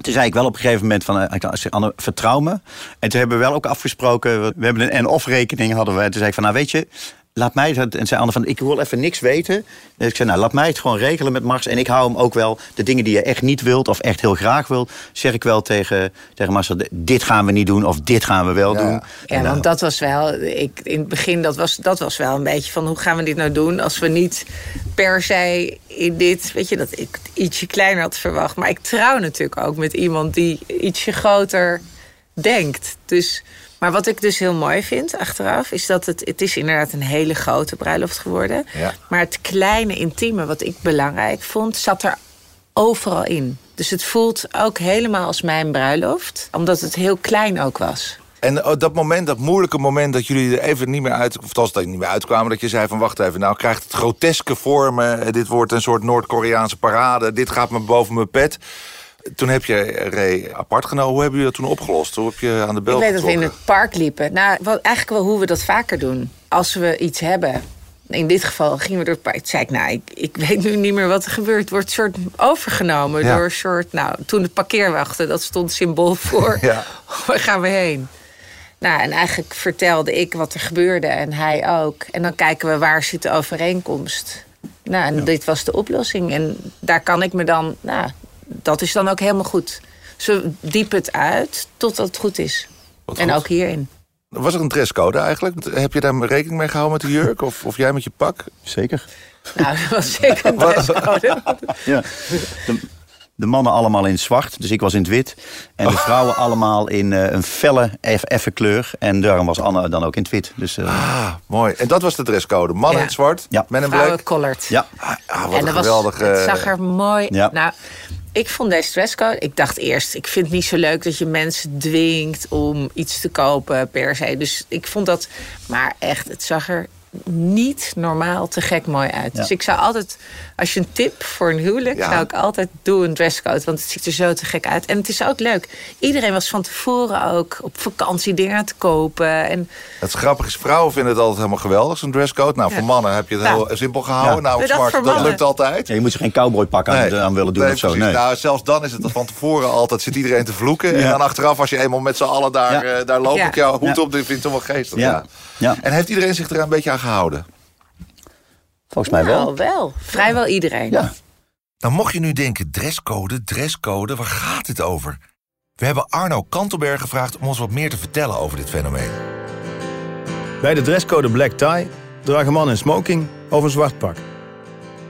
S4: Toen zei ik wel op een gegeven moment van, eh, Anne, vertrouw me. En toen hebben we wel ook afgesproken, we hebben een en-of rekening hadden we. En toen zei ik van, nou weet je, laat mij het... En zei Anne van, ik wil even niks weten. Dus ik zei, nou laat mij het gewoon regelen met Mars. En ik hou hem ook wel, de dingen die je echt niet wilt of echt heel graag wilt... zeg ik wel tegen, tegen Marcel, dit gaan we niet doen of dit gaan we wel
S3: Ja.
S4: doen.
S2: Ja,
S4: En,
S2: want
S4: eh,
S2: dat was wel, ik, in het begin, dat was, dat was wel een beetje van hoe gaan we dit nou doen als we niet per se in dit, weet je, dat ik ietsje kleiner had verwacht. Maar ik trouw natuurlijk ook met iemand die ietsje groter denkt. Dus, maar wat ik dus heel mooi vind achteraf, is dat het, het is inderdaad een hele grote bruiloft geworden.
S3: Ja.
S2: Maar het kleine intieme, wat ik belangrijk vond, zat er overal in. Dus het voelt ook helemaal als mijn bruiloft, omdat het heel klein ook was.
S3: En oh, dat moment, dat moeilijke moment dat jullie er even niet meer uit... of dat niet meer uitkwamen, dat je zei van... wacht even, nou krijgt het groteske vormen. eh, Dit wordt een soort Noord-Koreaanse parade. Dit gaat me boven mijn pet. Toen heb je Ray apart genomen. Hoe hebben jullie dat toen opgelost? Hoe heb je aan de bel
S2: Ik weet dat we in het park liepen. Nou, wat, eigenlijk wel hoe we dat vaker doen. Als we iets hebben. In dit geval gingen we door het park. Toen zei ik, nou, ik, ik weet nu niet meer wat er gebeurt. Het wordt soort overgenomen
S3: Ja.
S2: door een soort... Nou, toen de parkeerwachten, dat stond symbool voor...
S3: Ja.
S2: waar gaan we heen? Nou, en eigenlijk vertelde ik wat er gebeurde en hij ook. En dan kijken we waar zit de overeenkomst. Nou, en dit was de oplossing. En daar kan ik me dan... Nou, dat is dan ook helemaal goed. Ze diepen het uit totdat het goed is.
S3: Wat
S2: en
S3: goed.
S2: ook hierin.
S3: Was er een dresscode eigenlijk? Heb je daar rekening mee gehouden met de jurk? Of, of jij met je pak?
S4: Zeker.
S2: Nou, dat was zeker een dresscode.
S4: Ja. De, de mannen allemaal in zwart, dus ik was in het wit. En de vrouwen allemaal in eh, een felle, eff- effe kleur. En daarom was Anne dan ook in het wit. Dus, eh,
S3: Ah, mooi. En dat was de dresscode. Mannen
S2: Ja.
S3: in het zwart,
S4: Ja.
S3: men in
S2: Vrouwen
S3: black.
S2: collard.
S4: ja.
S3: Ah, ah, wat
S2: en
S3: een
S2: dat was,
S3: geweldige...
S2: het zag er mooi
S4: Ja.
S2: Nou, ik vond deze dresscode. Ik dacht eerst, ik vind het niet zo leuk dat je mensen dwingt om iets te kopen per se. Dus ik vond dat. Maar echt, het zag er niet normaal te gek mooi uit. Dus ik zou altijd, als je een tip voor een huwelijk,
S3: Ja.
S2: zou ik altijd doen een dresscode. Want het ziet er zo te gek uit. En het is ook leuk. Iedereen was van tevoren ook op vakantie dingen te kopen. En
S3: Het grappige is, vrouwen vinden het altijd helemaal geweldig, zo'n dresscode. Nou, voor mannen heb je het
S2: Ja.
S3: heel simpel gehouden.
S4: Ja.
S3: Nou,
S2: dat
S3: zwart, dat lukt altijd.
S4: Ja, je moet er geen cowboypak aan, aan willen doen
S3: Nee,
S4: of zo. Nee.
S3: Nou, zelfs dan is het van tevoren altijd, zit iedereen te vloeken. En dan achteraf, als je eenmaal met z'n allen daar,
S4: Ja.
S3: eh, daar loop
S2: Ja.
S3: ik jouw hoed
S4: Ja.
S3: op, dit vind ik toch wel geestig.
S4: Ja.
S3: Ja.
S4: Ja.
S3: En heeft iedereen zich er een beetje aan gehouden?
S4: Volgens mij
S2: nou,
S4: wel.
S2: wel. Vrijwel iedereen.
S4: Ja.
S3: Nou, mocht je nu denken, dresscode, dresscode, waar gaat dit over? We hebben Arno Kantelberg gevraagd om ons wat meer te vertellen over dit fenomeen.
S1: Bij de dresscode black tie dragen mannen een smoking of een zwart pak.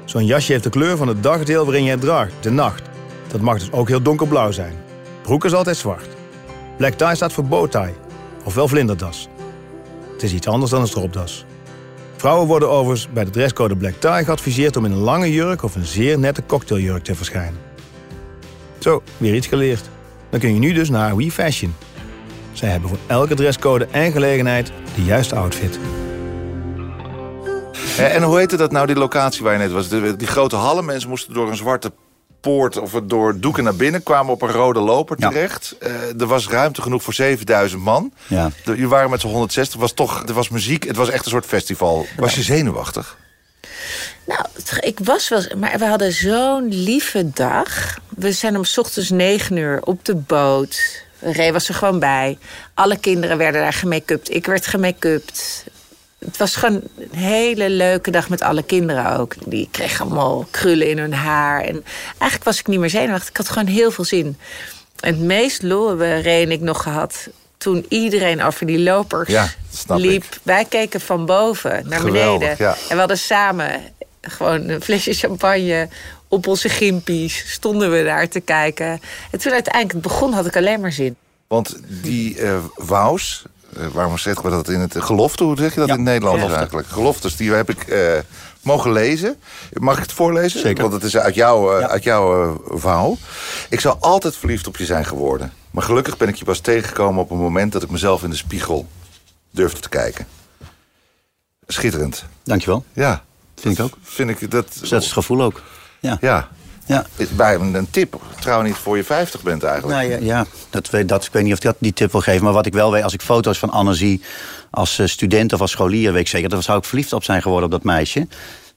S1: Zo'n jasje heeft de kleur van het dagdeel waarin je het draagt, de nacht. Dat mag dus ook heel donkerblauw zijn. Broek is altijd zwart. Black tie staat voor bowtie, ofwel vlinderdas. Het is iets anders dan een stropdas. Vrouwen worden overigens bij de dresscode black tie geadviseerd om in een lange jurk of een zeer nette cocktailjurk te verschijnen. Zo, weer iets geleerd. Dan kun je nu dus naar We Fashion. Zij hebben voor elke dresscode en gelegenheid de juiste outfit.
S3: En hoe heette dat nou, die locatie waar je net was? Die grote hallen, mensen moesten door een zwarte poort of door doeken naar binnen, kwamen op een rode loper
S4: Ja.
S3: terecht. Eh, er was ruimte genoeg voor 7000 man.
S4: Ja.
S3: De- Je waren met z'n 160, was toch, er was muziek, het was echt een soort festival. Was je zenuwachtig?
S2: Nou, ik was wel... Maar we hadden zo'n lieve dag. We zijn om 's ochtends negen uur op de boot. Ray was er gewoon bij. Alle kinderen werden daar gemake-upt. Ik werd gemake-upt. Het was gewoon een hele leuke dag met alle kinderen ook. Die kregen allemaal krullen in hun haar. En eigenlijk was ik niet meer zenuwachtig. Ik had gewoon heel veel zin. En het meest lol hebben Ray en ik nog gehad... toen iedereen over die lopers
S3: Ja,
S2: liep.
S3: ik.
S2: Wij keken van boven naar
S3: Geweldig,
S2: beneden.
S3: ja.
S2: En we hadden samen gewoon een flesje champagne op onze gimpies. Stonden we daar te kijken. En toen uiteindelijk het begon, had ik alleen maar zin.
S3: Want die wous, eh, waarom zeggen we dat in het gelofte? Hoe zeg je dat
S4: Ja,
S3: in het Nederlands
S4: gelofte.
S3: eigenlijk? Geloftes, die heb ik eh, mogen lezen. Mag ik het voorlezen?
S4: Zeker.
S3: Want het is uit jouw, eh,
S4: Ja.
S3: uit jouw eh, vouw. Ik zou altijd verliefd op je zijn geworden. Maar gelukkig ben ik je pas tegengekomen op een moment dat ik mezelf in de spiegel durfde te kijken. Schitterend.
S4: Dankjewel.
S3: Ja,
S4: Vind ik ook.
S3: vind ik dat.
S4: Dus dat is het gevoel ook. Ja.
S3: Ja.
S4: Ja.
S3: Bij een, een tip. Trouw niet voor je 50 bent eigenlijk.
S4: Nou ja, ja dat, dat, ik weet niet of dat die tip wil geven. Maar wat ik wel weet, als ik foto's van Anne zie als eh, student of als scholier, weet ik zeker, dan zou ik verliefd op zijn geworden op dat meisje.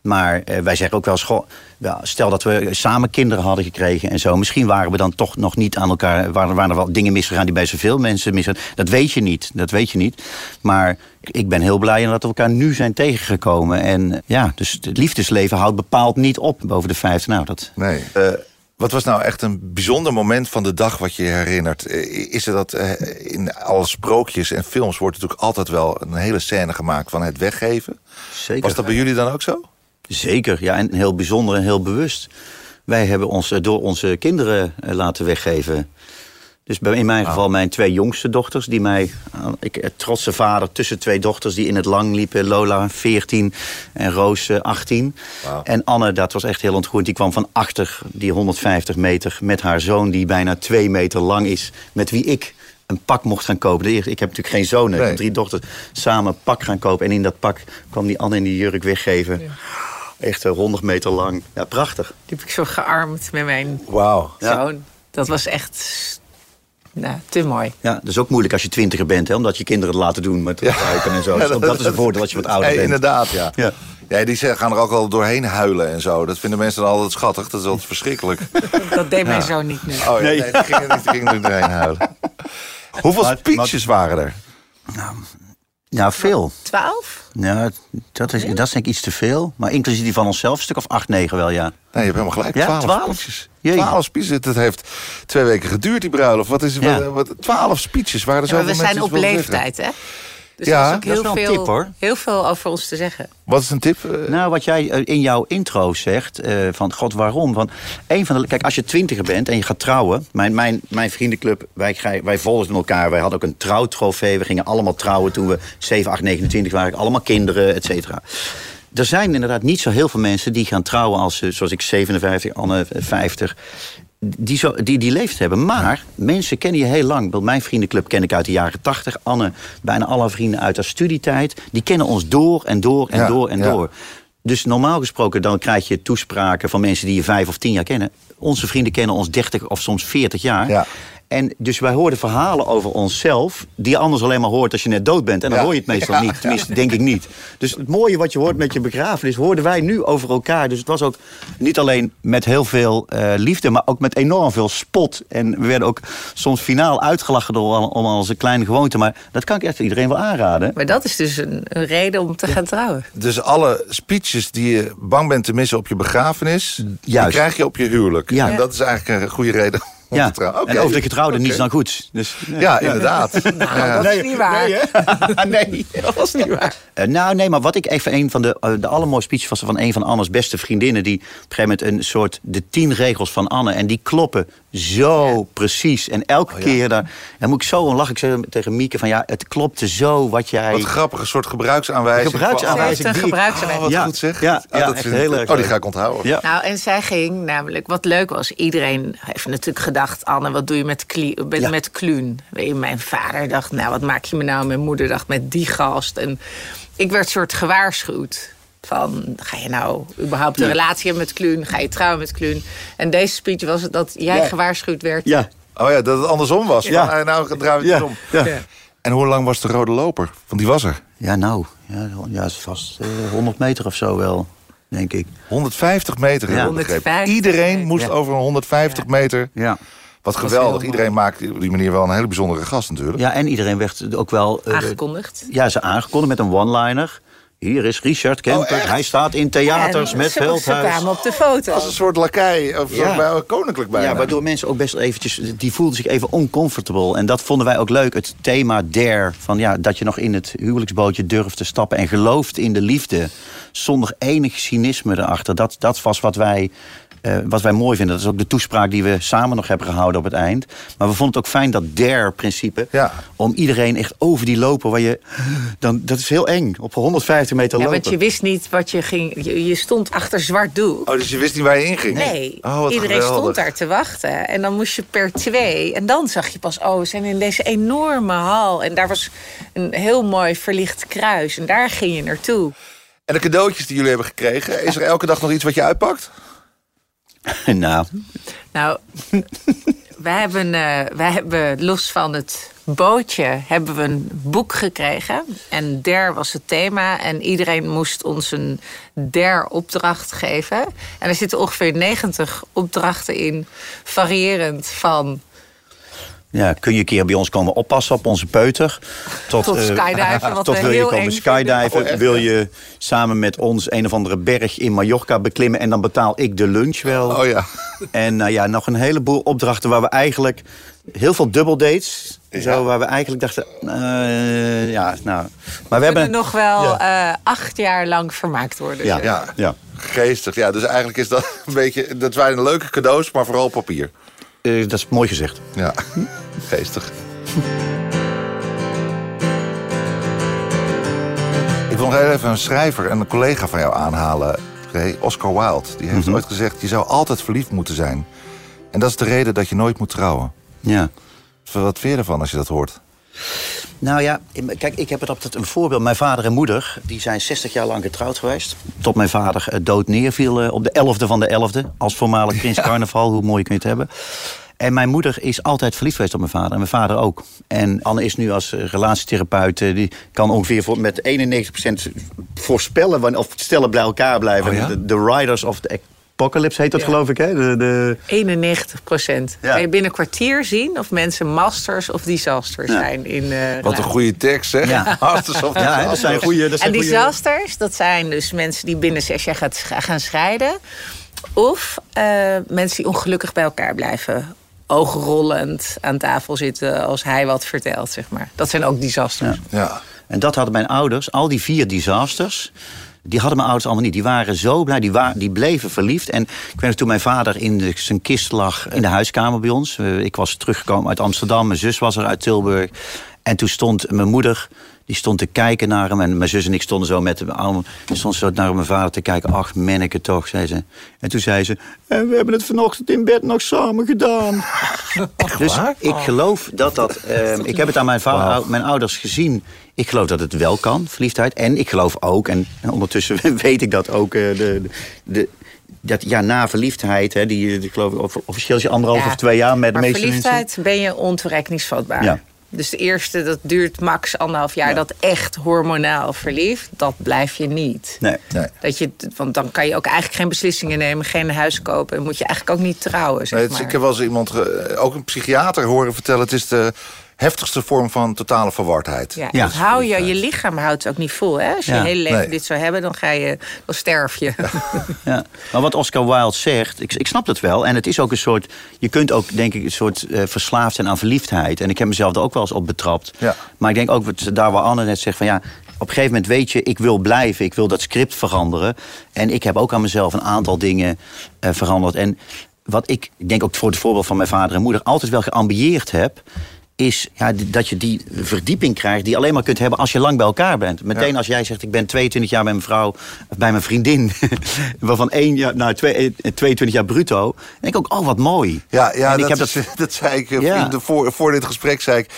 S4: Maar eh, wij zeggen ook wel, ja, stel dat we samen kinderen hadden gekregen en zo. Misschien waren we dan toch nog niet aan elkaar. Waren, waren er wel dingen misgegaan die bij zoveel mensen misgaan. Dat weet je niet. Dat weet je niet. Maar ik ben heel blij dat we elkaar nu zijn tegengekomen. En ja, dus het liefdesleven houdt bepaald niet op boven de vijftig. Nou, dat.
S3: Nee. Eh, wat was nou echt een bijzonder moment van de dag wat je herinnert? Eh, Is er dat in alle sprookjes en films wordt natuurlijk altijd wel een hele scène gemaakt van het weggeven?
S4: Zeker.
S3: Was dat bij jullie dan ook zo?
S4: Zeker, ja, en heel bijzonder en heel bewust. Wij hebben ons eh, door onze kinderen eh, laten weggeven. Dus in mijn geval mijn twee jongste dochters, die mij, eh, ik trotse vader tussen twee dochters die in het lang liepen, Lola 14 en Roos eh, 18.
S3: Wauw.
S4: En Anne, dat was echt heel ontroerend. Die kwam van achter die 150 meter met haar zoon, die bijna twee meter lang is, met wie ik een pak mocht gaan kopen. Ik heb natuurlijk geen zonen,
S3: Nee.
S4: drie dochters. Samen een pak gaan kopen. En in dat pak kwam die Anne in die jurk weggeven. Echt eh, 100 meter lang. Ja, prachtig.
S2: Die heb ik zo gearmd met mijn
S3: Wauw.
S4: Ja.
S2: zoon. Dat was echt nou, te mooi.
S4: Ja, dat is ook moeilijk als je twintiger bent, hè, omdat je kinderen het laten doen met ruiken en zo. Dus dat is een voordeel als je wat ouder
S3: Nee,
S4: bent.
S3: inderdaad, ja.
S4: Ja.
S3: Ja, die gaan er ook al doorheen huilen en zo. Dat vinden mensen dan altijd schattig. Dat is altijd verschrikkelijk.
S2: Dat deed mijn zoon niet nu.
S3: Oh, ja, nee. die gingen er doorheen huilen. Hoeveel
S4: Maar-
S3: speeches waren er?
S4: Ja, veel.
S2: Twaalf?
S4: Ja, dat is, dat is denk ik iets te veel. Maar inclusief die van onszelf, een stuk of acht, negen wel, ja.
S3: Nee, je hebt helemaal gelijk.
S4: Ja,
S3: Twaalf
S4: 12?
S3: speeches.
S4: Jeetje.
S3: Twaalf speeches. Het heeft twee weken geduurd, die bruiloft. Wat is
S4: Ja.
S3: wat, wat, twaalf speeches? Waren er
S2: Ja, maar
S3: zoveel
S2: we zijn op leeftijd, hè? Dus
S3: Ja,
S2: er is ook
S4: dat is
S2: heel, veel,
S4: tip, hoor.
S2: heel veel over ons te zeggen.
S3: Wat is een tip?
S4: Nou, wat jij eh, in jouw intro zegt, eh, van god, waarom? Van een van de, kijk, als je twintiger bent en je gaat trouwen... Mijn, mijn, mijn vriendenclub, wij, wij volgden elkaar. Wij hadden ook een trouwtrofee. We gingen allemaal trouwen toen we 7, 8, 29 waren. Allemaal kinderen, et cetera. Er zijn inderdaad niet zo heel veel mensen die gaan trouwen als, eh, zoals ik, 57, Anne, eh, 50. Die, zo, die, die leeftijd hebben. Maar mensen kennen je heel lang. Mijn vriendenclub ken ik uit de jaren tachtig. Anne, bijna alle vrienden uit haar studietijd. Die kennen ons door en door en
S3: Ja,
S4: door en
S3: ja.
S4: door. Dus normaal gesproken dan krijg je toespraken van mensen die je vijf of tien jaar kennen. Onze vrienden kennen ons 30 of soms 40 jaar. En dus wij hoorden verhalen over onszelf... die je anders alleen maar hoort als je net dood bent. En dan
S3: Ja.
S4: hoor je het meestal niet. Tenminste, denk ik niet. Dus het mooie wat je hoort met je begrafenis... hoorden wij nu over elkaar. Dus het was ook niet alleen met heel veel eh, liefde... maar ook met enorm veel spot. En we werden ook soms finaal uitgelachen door al- om onze kleine gewoonte. Maar dat kan ik echt iedereen wel aanraden.
S2: Maar dat is dus een, een reden om te gaan trouwen.
S3: Dus alle speeches die je bang bent te missen op je begrafenis... die krijg je op je huwelijk.
S4: Ja.
S3: En dat is eigenlijk een goede reden
S4: Ja, en over de getrouwde
S3: Oké.
S4: niets dan goeds. Dus,
S3: Ja, inderdaad. Ja.
S2: dat is niet waar.
S4: Nee, nee.
S2: Dat was niet waar.
S4: Eh, nou, nee, maar wat ik even een van de, eh, de allermooiste speeches was van een van Anne's beste vriendinnen. Die op een gegeven moment een soort de tien regels van Anne. En die kloppen zo precies. En elke keer daar, dan moet ik zo om lachen. Ik zei tegen Mieke van ja, het klopte zo wat jij.
S3: Wat grappig, een soort gebruiksaanwijzing.
S4: Gebruiksaanwijzing.
S2: Ze heeft een gebruiksaanwijzing.
S3: Oh, wat
S4: Ja,
S3: goed zeg.
S4: ja,
S3: Ah, dat
S4: echt heel erg
S3: Oh, die ga ik onthouden.
S4: Ja.
S2: Nou, en zij ging namelijk, wat leuk was, iedereen heeft natuurlijk gedacht: Anne, wat doe je met, met,
S4: Ja.
S2: met Kluun? Mijn vader dacht: Nou, wat maak je me nou? Mijn moeder dacht: Met die gast. En ik werd soort gewaarschuwd. Van, ga je nou überhaupt een relatie hebben met Kluun? Ga je trouwen met Kluun? En deze speech was het dat jij
S4: Ja.
S2: gewaarschuwd werd.
S4: Ja,
S3: Oh ja, dat het andersom was.
S4: Ja.
S3: Van, eh, nou, draai het
S4: ja,
S3: om.
S4: ja.
S2: Ja.
S3: En hoe lang was de rode loper? Want die was er.
S4: ja, nou, ja, ja, vast eh, 100 meter of zo wel, denk ik.
S3: 150 meter
S4: Ja.
S3: ik begrepen.
S2: 150
S3: Iedereen
S2: meter.
S3: moest
S4: Ja.
S3: over een 150 meter.
S4: Ja.
S3: Wat geweldig. Iedereen maakt op die manier wel een hele bijzondere gast natuurlijk.
S4: ja, en iedereen werd ook wel. eh,
S2: Aangekondigd.
S4: Ja, ze aangekondigd met een one-liner. Hier is Richard Kemper.
S3: Oh?
S4: Hij staat in theaters
S2: En
S4: met
S2: ze, ze
S4: Veldhuis.
S2: kwamen op de foto.
S3: Als een soort lakai. Of
S4: Ja.
S3: koninklijk bijna.
S4: Ja, waardoor mensen ook best eventjes... Die voelden zich even uncomfortable. En dat vonden wij ook leuk. Het thema dare. Van ja, dat je nog in het huwelijksbootje durft te stappen... en gelooft in de liefde. Zonder enig cynisme erachter. Dat, dat was wat wij... eh, wat wij mooi vinden, dat is ook de toespraak die we samen nog hebben gehouden op het eind. Maar we vonden het ook fijn dat dare-principe.
S3: Ja.
S4: Om iedereen echt over die lopen waar je. Dan, dat is heel eng. Op 150 meter
S2: Ja,
S4: lopen.
S2: want je wist niet wat je ging. Je, je stond achter zwart doek.
S3: Oh, dus je wist niet waar je in ging?
S2: Nee,
S3: Oh, wat
S2: iedereen
S3: geweldig.
S2: stond daar te wachten. En dan moest je per twee. En dan zag je pas, oh, we zijn in deze enorme hal. En daar was een heel mooi verlicht kruis. En daar ging je naartoe.
S3: En de cadeautjes die jullie hebben gekregen, is er elke dag nog iets wat je uitpakt?
S4: nou,
S2: Nou, wij hebben, eh, wij hebben los van het bootje hebben we een boek gekregen. En der was het thema. En iedereen moest ons een der opdracht geven. En er zitten ongeveer 90 opdrachten in. Variërend van
S4: Ja, kun je een keer bij ons komen oppassen op onze peuter? Tot,
S2: Tot
S4: eh,
S2: skydiven, wat
S4: tot wil je
S2: heel
S4: komen skydiven?
S3: Oh,
S4: wil je samen met ons een of andere berg in Mallorca beklimmen... en dan betaal ik de lunch wel?
S3: Oh ja.
S4: En nou ja, nog een heleboel opdrachten waar we eigenlijk... Heel veel dubbeldates, zo, waar we eigenlijk dachten... eh, ja, nou... Maar we hebben...
S2: nog wel eh, acht jaar lang vermaakt worden.
S4: Ja.
S3: Ja.
S4: ja.
S3: Geestig. Ja, dus eigenlijk is dat een beetje... Dat zijn leuke cadeaus, maar vooral papier.
S4: Eh, dat is mooi gezegd.
S3: Ja, geestig. Ik wil nog even een schrijver en een collega van jou aanhalen. Oscar Wilde. Die heeft ooit gezegd, je zou altijd verliefd moeten zijn. En dat is de reden dat je nooit moet trouwen.
S4: Ja.
S3: Wat vind je ervan als je dat hoort?
S4: Nou ja, kijk, ik heb het altijd een voorbeeld. Mijn vader en moeder die zijn 60 jaar lang getrouwd geweest. Tot mijn vader eh, dood neerviel eh, op de 11e van de 11e. Als voormalig prins carnaval, hoe mooi kun je het hebben. En mijn moeder is altijd verliefd geweest op mijn vader. En mijn vader ook. En Anne is nu als eh, relatietherapeut... die kan ongeveer voor, met 91% voorspellen... of stellen bij elkaar blijven.
S3: Oh ja?
S4: de, de Riders of the Apocalypse heet dat
S2: Ja.
S4: geloof ik, hè? De, de,
S2: 91 procent.
S4: Ja.
S2: Kan je binnen een kwartier zien of mensen masters of disasters
S4: Ja.
S2: zijn in eh,
S3: Wat een goede tekst, zeg.
S4: Ja.
S3: Masters of
S4: ja, hè, dat zijn goede... Dat zijn
S2: En
S4: goeie-
S2: disasters, dat zijn dus mensen die binnen zes jaar gaat, gaan scheiden. Of eh, mensen die ongelukkig bij elkaar blijven. Oogrollend aan tafel zitten als hij wat vertelt, zeg maar. Dat zijn ook disasters.
S3: Ja.
S4: En dat hadden mijn ouders, al die vier disasters. Die hadden mijn ouders allemaal niet. Die waren zo blij, die, wa die bleven verliefd. En ik weet nog toen mijn vader in de- zijn kist lag in de huiskamer bij ons. Eh, ik was teruggekomen uit Amsterdam, mijn zus was er uit Tilburg. En toen stond mijn moeder, die stond te kijken naar hem. En mijn zus en ik stonden zo met de armen. Stond zo naar mijn vader te kijken. Ach, menneke toch, zei ze. En toen zei ze, en we hebben het vanochtend in bed nog samen gedaan. dus ik geloof dat dat... ehm, ik heb het aan mijn, va- mijn ouders gezien. Ik geloof dat het wel kan, verliefdheid. En ik geloof ook, en ondertussen weet ik dat ook... eh, de, de, dat ja, na verliefdheid, hè, die, die geloof ik, of- officieel is je anderhalf
S2: Ja,
S4: of twee jaar met de
S2: maar
S4: meeste
S2: verliefdheid ben je ontoerekeningsvatbaar.
S4: Ja.
S2: Dus de eerste, dat duurt max anderhalf jaar. Dat echt hormonaal verliefd, dat blijf je niet.
S4: Nee.
S3: Nee.
S2: Dat je, want dan kan je ook eigenlijk geen beslissingen nemen, geen huis kopen. En moet je eigenlijk ook niet trouwen, zeg
S3: Nee, het
S2: maar.
S3: ik heb wel eens iemand, ook een psychiater horen vertellen... het is de heftigste vorm van totale verwardheid.
S2: Ja, hou je, je lichaam houdt het ook niet vol. Hè? Als je
S4: Ja.
S2: je hele leven
S3: Nee.
S2: dit zou hebben, dan, ga je, dan sterf je.
S4: Ja. Maar wat Oscar Wilde zegt, ik, ik snap het wel. En het is ook een soort, je kunt ook denk ik een soort eh, verslaafd zijn aan verliefdheid. En ik heb mezelf er ook wel eens op betrapt.
S3: Ja.
S4: Maar ik denk ook, wat- daar waar Anne net zegt van ja, op een gegeven moment weet je, ik wil blijven. Ik wil dat script veranderen. En ik heb ook aan mezelf een aantal dingen eh, veranderd. En wat ik, ik denk ook voor het voorbeeld van mijn vader en moeder, altijd wel geambieerd heb is ja, dat je die verdieping krijgt die je alleen maar kunt hebben als je lang bij elkaar bent. Meteen
S3: Ja.
S4: als jij zegt, ik ben 22 jaar bij mijn vrouw, of bij mijn vriendin, waarvan één jaar, nou, twee, eh, 22 jaar bruto, dan denk ik ook, oh wat mooi.
S3: Ja, ja
S4: En ik
S3: dat,
S4: heb
S3: is-
S4: dat-
S3: dat, zei ik eh,
S4: Ja.
S3: de- voor, voor dit gesprek. Zei ik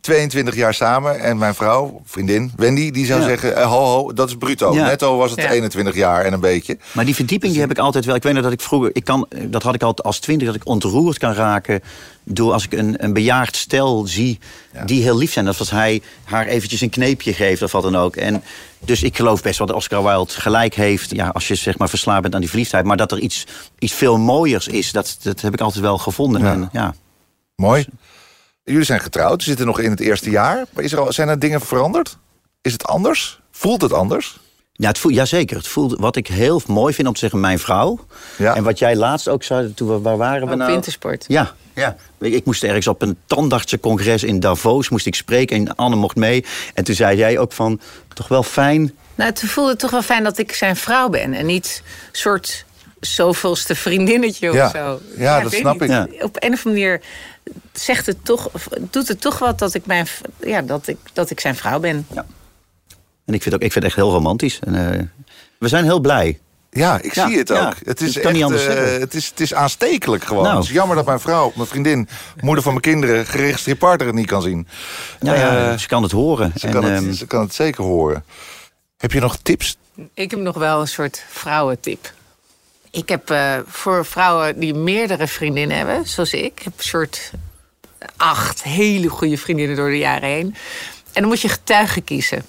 S3: 22 jaar samen en mijn vrouw, vriendin Wendy, die zou
S4: Ja.
S3: zeggen: eh, ho, ho, dat is bruto.
S4: Ja.
S3: Netto was het
S2: Ja.
S3: 21 jaar en een beetje.
S4: Maar die verdieping die heb ik altijd wel. Ik weet nog dat ik vroeger, ik kan, dat had ik altijd als twintig, dat ik ontroerd kan raken door als ik een, een bejaard stel zie
S3: Ja.
S4: die heel lief zijn. Dat als hij haar eventjes een kneepje geeft of wat dan ook. En dus ik geloof best wel dat Oscar Wilde gelijk heeft. Ja, als je zeg maar verslaafd bent aan die verliefdheid. Maar dat er iets, iets veel mooiers is, dat, dat heb ik altijd wel gevonden.
S3: Ja.
S4: En, ja.
S3: Mooi. Jullie zijn getrouwd, zitten nog in het eerste jaar. Maar is er al, zijn er dingen veranderd? Is het anders? Voelt het anders?
S4: Ja, het voelt, jazeker. Het voelt, wat ik heel mooi vind om te zeggen, mijn vrouw.
S3: Ja.
S4: En wat jij laatst ook zei, toen we, waar waren we
S2: Op
S4: nou?
S2: wintersport.
S4: Ja, ja. Ik, ik moest ergens op een tandartsencongres in Davos moest ik spreken en Anne mocht mee. En toen zei jij ook van, toch wel fijn.
S2: Nou, toen voelde het toch wel fijn dat ik zijn vrouw ben. En niet soort zoveelste vriendinnetje
S3: Ja.
S2: of zo.
S3: Ja, dat snap
S2: niet.
S4: ik.
S2: Op een of andere manier zegt het toch, of doet het toch wat dat ik, mijn, ja, dat ik, dat ik zijn vrouw ben.
S4: En ik vind, ook, ik vind het echt heel romantisch. En, eh, we zijn heel blij.
S3: Ja, ik
S4: Ja,
S3: zie het
S4: ja.
S3: ook. Het is, echt,
S4: niet anders
S3: eh, het, is, het is aanstekelijk gewoon.
S4: Nou.
S3: Het is jammer dat mijn vrouw, mijn vriendin, moeder van mijn kinderen, geregistreerd partner het niet kan zien.
S4: Ja, ja,
S3: Eh,
S4: ze kan het horen.
S3: Ze,
S4: en,
S3: kan
S4: ehm,
S3: het, ze kan het zeker horen. Heb je nog tips?
S2: Ik heb nog wel een soort vrouwentip. Ik heb eh, voor vrouwen die meerdere vriendinnen hebben, zoals ik, heb een soort acht hele goede vriendinnen door de jaren heen. En dan moet je getuigen kiezen.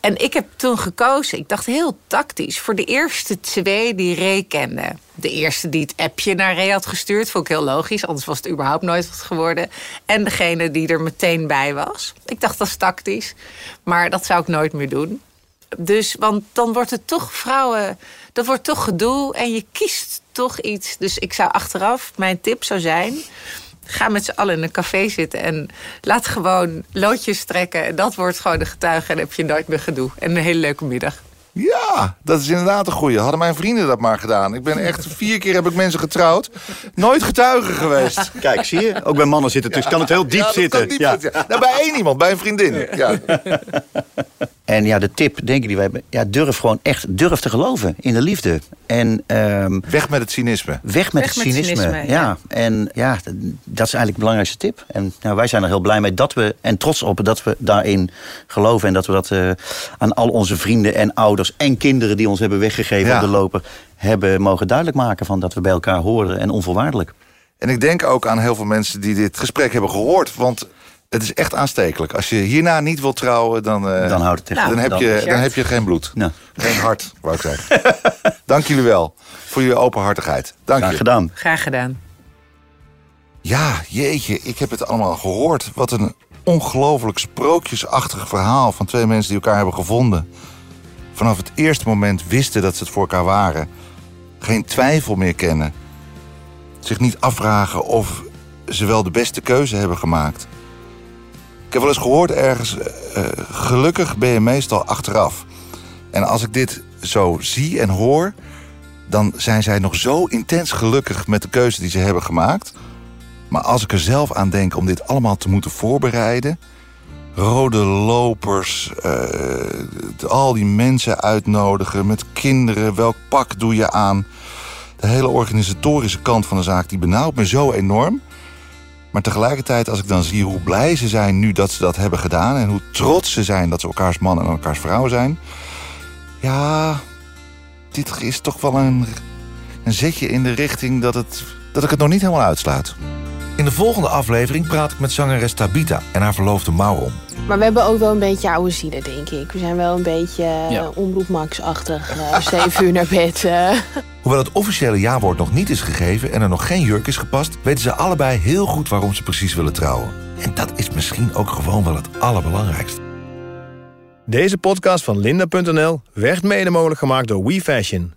S2: En ik heb toen gekozen, ik dacht heel tactisch, voor de eerste twee die Ray kende. De eerste die het appje naar Ray had gestuurd, vond ik heel logisch, anders was het überhaupt nooit wat geworden. En degene die er meteen bij was. Ik dacht dat is tactisch, maar dat zou ik nooit meer doen. Dus, want dan wordt het toch vrouwen, dat wordt toch gedoe en je kiest toch iets. Dus ik zou achteraf, mijn tip zou zijn, ga met z'n allen in een café zitten en laat gewoon loodjes trekken. En dat wordt gewoon de getuige en heb je nooit meer gedoe. En een hele leuke middag.
S3: Ja, dat is inderdaad een goeie. Hadden mijn vrienden dat maar gedaan. Ik ben echt vier keer heb ik mensen getrouwd. Nooit getuige geweest.
S4: Kijk, zie je? Ook bij mannen zitten. Dus kan het heel diep
S3: Ja,
S4: zitten.
S3: diep
S4: Ja.
S3: zitten. Nou, bij één iemand, bij een vriendin. Ja.
S4: En ja, de tip, denk ik, die we hebben. Ja, durf gewoon echt, durf te geloven in de liefde. En ehm,
S3: Weg met het cynisme.
S4: weg met
S2: Weg
S4: het
S2: met
S4: cynisme.
S2: cynisme,
S4: ja.
S2: ja.
S4: en ja, dat is eigenlijk de belangrijkste tip. En nou, wij zijn er heel blij mee dat we, en trots op dat we daarin geloven. En dat we dat eh, aan al onze vrienden en ouders en kinderen die ons hebben weggegeven
S3: Ja.
S4: op de loper, hebben mogen duidelijk maken van dat we bij elkaar horen en onvoorwaardelijk.
S3: En ik denk ook aan heel veel mensen die dit gesprek hebben gehoord. Want het is echt aanstekelijk. Als je hierna niet wilt trouwen, dan, eh,
S4: Dan houdt het
S2: Nou,
S3: dan, heb, je,
S2: Richard.
S3: dan heb je geen bloed.
S4: Nou.
S3: Geen hart, wou ik zeggen. Dank jullie wel voor jullie openhartigheid. Dank
S4: Graag
S3: je.
S4: gedaan.
S2: Graag gedaan.
S3: Ja, jeetje, ik heb het allemaal gehoord. Wat een ongelooflijk sprookjesachtig verhaal van twee mensen die elkaar hebben gevonden. Vanaf het eerste moment wisten dat ze het voor elkaar waren. Geen twijfel meer kennen. Zich niet afvragen of ze wel de beste keuze hebben gemaakt. Ik heb wel eens gehoord ergens, eh, eh, gelukkig ben je meestal achteraf. En als ik dit zo zie en hoor, dan zijn zij nog zo intens gelukkig met de keuze die ze hebben gemaakt. Maar als ik er zelf aan denk om dit allemaal te moeten voorbereiden, rode lopers, eh, al die mensen uitnodigen met kinderen. Welk pak doe je aan? De hele organisatorische kant van de zaak die benauwt me zo enorm. Maar tegelijkertijd, als ik dan zie hoe blij ze zijn nu dat ze dat hebben gedaan... en hoe trots ze zijn dat ze elkaars man en elkaars vrouw zijn... ja, dit is toch wel een, zetje in de richting dat, het, dat ik het nog niet helemaal uitsluit. In de volgende aflevering praat ik met zangeres Tabita en haar verloofde Mauron.
S5: Maar we hebben ook wel een beetje oude zielen, denk ik. We zijn wel een beetje ja. omroep Max-achtig. Uh, zeven uur naar bed. Uh.
S3: Hoewel het officiële jawoord nog niet is gegeven en er nog geen jurk is gepast, weten ze allebei heel goed waarom ze precies willen trouwen. En dat is misschien ook gewoon wel het allerbelangrijkste.
S1: Deze podcast van Linda.nl werd mede mogelijk gemaakt door WeFashion.